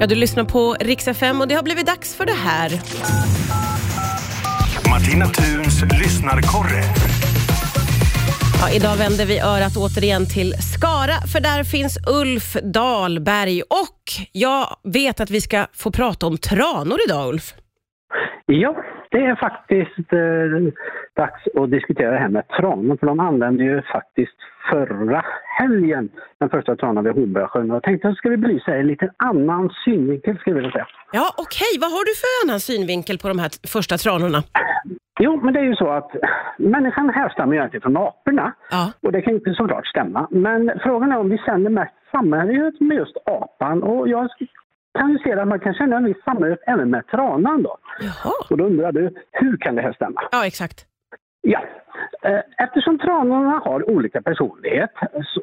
Ja, du lyssnar på Rix FM och det har blivit dags för det här. Martina Thuns lyssnarkorre. Ja, idag vänder vi örat återigen till Skara, för där finns Ulf Dahlberg och jag vet att vi ska få prata om tranor idag, Ulf. Ja, det är faktiskt eh, dags att diskutera det här med tranor, för de använde ju faktiskt förra helgen den första tranan vid Hornborgasjön. Jag tänkte att ska vi belysa en lite annan synvinkel, skulle jag vilja säga. Ja, okej. Vad har du för annan synvinkel på de här första tranorna? Jo, men det är ju så att människan härstammar ju egentligen från aporna. Ja. Och det kan ju inte såklart stämma. Men frågan är om vi känner mest samhörighet med just apan. Och jag kan ju se att man kan känna en viss samhörighet även med tranan då. Jaha. Och då undrar du, hur kan det här stämma? Ja, exakt. Ja, eh, eftersom tranorna har olika personlighet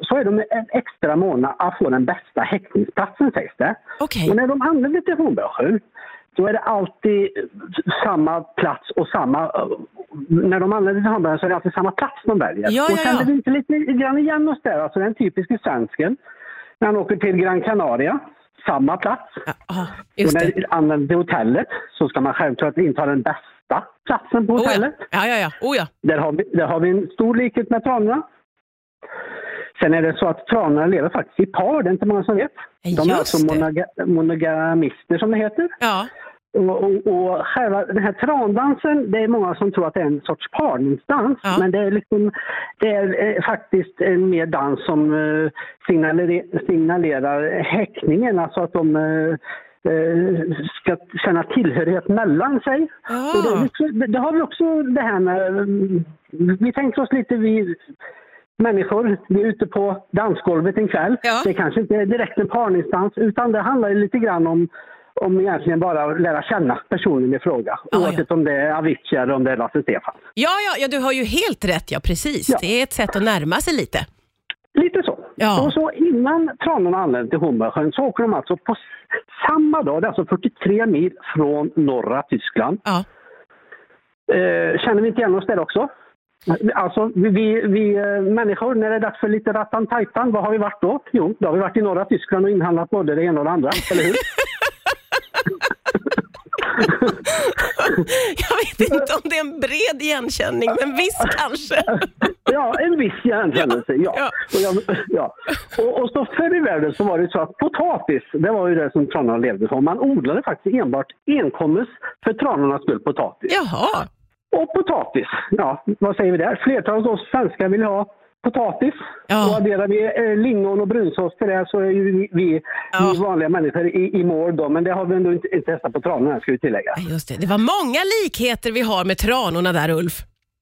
så- är de en extra måna att få den bästa häckningsplatsen sägs det. Okej. Och när de anländer till Hornborgasjön då är det alltid samma plats och samma... eh, När de anländer till Hornborgasjön så är det alltid samma plats de väljer. Ja, och ja, känner ja. vi inte lite grann igen oss där? Alltså den typiska svensken. När han åker till Gran Canaria, samma plats. Ja, ja, Och just när vi anländer hotellet så ska man självklart inta den bästa platsen på Oh ja. hotellet. ja, ja, ja. Oh ja. Där har, vi, där har vi en stor likhet med tranorna. Sen är det så att tranorna lever faktiskt i par, det är inte många som vet. De är Just alltså det. monoga, monogamister som det heter. Ja. Och, och, och själva den här trandansen, det är många som tror att det är en sorts parningsdans. Ja. Men det är, liksom, det är eh, faktiskt en mer dans som eh, signalerar, signalerar häckningen, alltså att de eh, ska känna tillhörighet mellan sig. Ja. Och det, liksom- det, har vi också det här med, mm, vi tänker oss lite vi människor, vi är ute på dansgolvet en kväll. Ja. Det kanske inte är direkt en parningsdans utan det handlar lite grann om om egentligen bara att lära känna personen i fråga. Ja, oavsett om det är Avicii eller om det är Lasse Stefan. Ja, ja, ja, du har ju helt rätt. Ja, precis. Ja. Det är ett sätt att närma sig lite. Lite så. Ja. Och så innan tranorna anländer till Hornborgasjön så åker de alltså på samma dag, det är alltså 43 mil från norra Tyskland. Ja. Eh, känner vi inte igen oss där också? Alltså, vi, vi, vi eh, människor, när det är dags för lite rattan tajtan, vad har vi varit då? Jo, då har vi varit i norra Tyskland och inhandlat både det ena och det andra, eller hur? Jag vet inte om det är en bred igenkänning, men visst kanske. Ja, en viss igenkännelse, ja. Ja. Och, jag, ja. Och, och så förr i världen så var det så att potatis, det var ju det som tranorna levde på. Man odlade faktiskt enbart enkommes för tranornas skull, potatis. Jaha. Och potatis, ja, vad säger vi där? Flertalet av oss svenskar vill ha potatis. Ja. Och adderar vi eh, lingon och brunsås till det så är ju vi, vi, Ja. vi vanliga människor i, i mål då. Men det har vi ändå inte, inte testat på tranorna, ska vi tillägga. Ja, Just det. det var många likheter vi har med tranorna där, Ulf.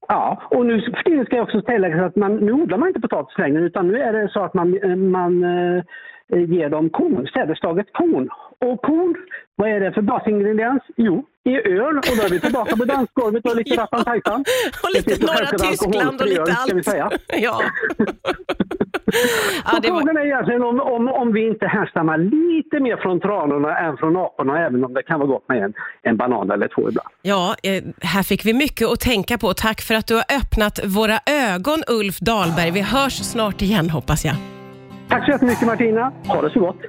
Ja, och nu för tiden ska jag också tillägga att man, nu odlar man inte potatis längre utan nu är det så att man, eh, man eh, ger dem korn, sädesslaget korn. Och korn, vad är det för basingrediens? Jo, i öl. Och då är vi tillbaka på dansgolvet och lite rattan. Och lite norra Tyskland och lite öl, ska vi allt. säga. Ja. ja, det var... frågan är egentligen om, om, om vi inte härstammar lite mer från tranorna än från aporna, även om det kan vara gott med en, en banan eller två ibland. Ja, eh, här fick vi mycket att tänka på. Tack för att du har öppnat våra ögon, Ulf Dahlberg. Vi hörs snart igen, hoppas jag. Tack så jättemycket Martina, ha det så gott!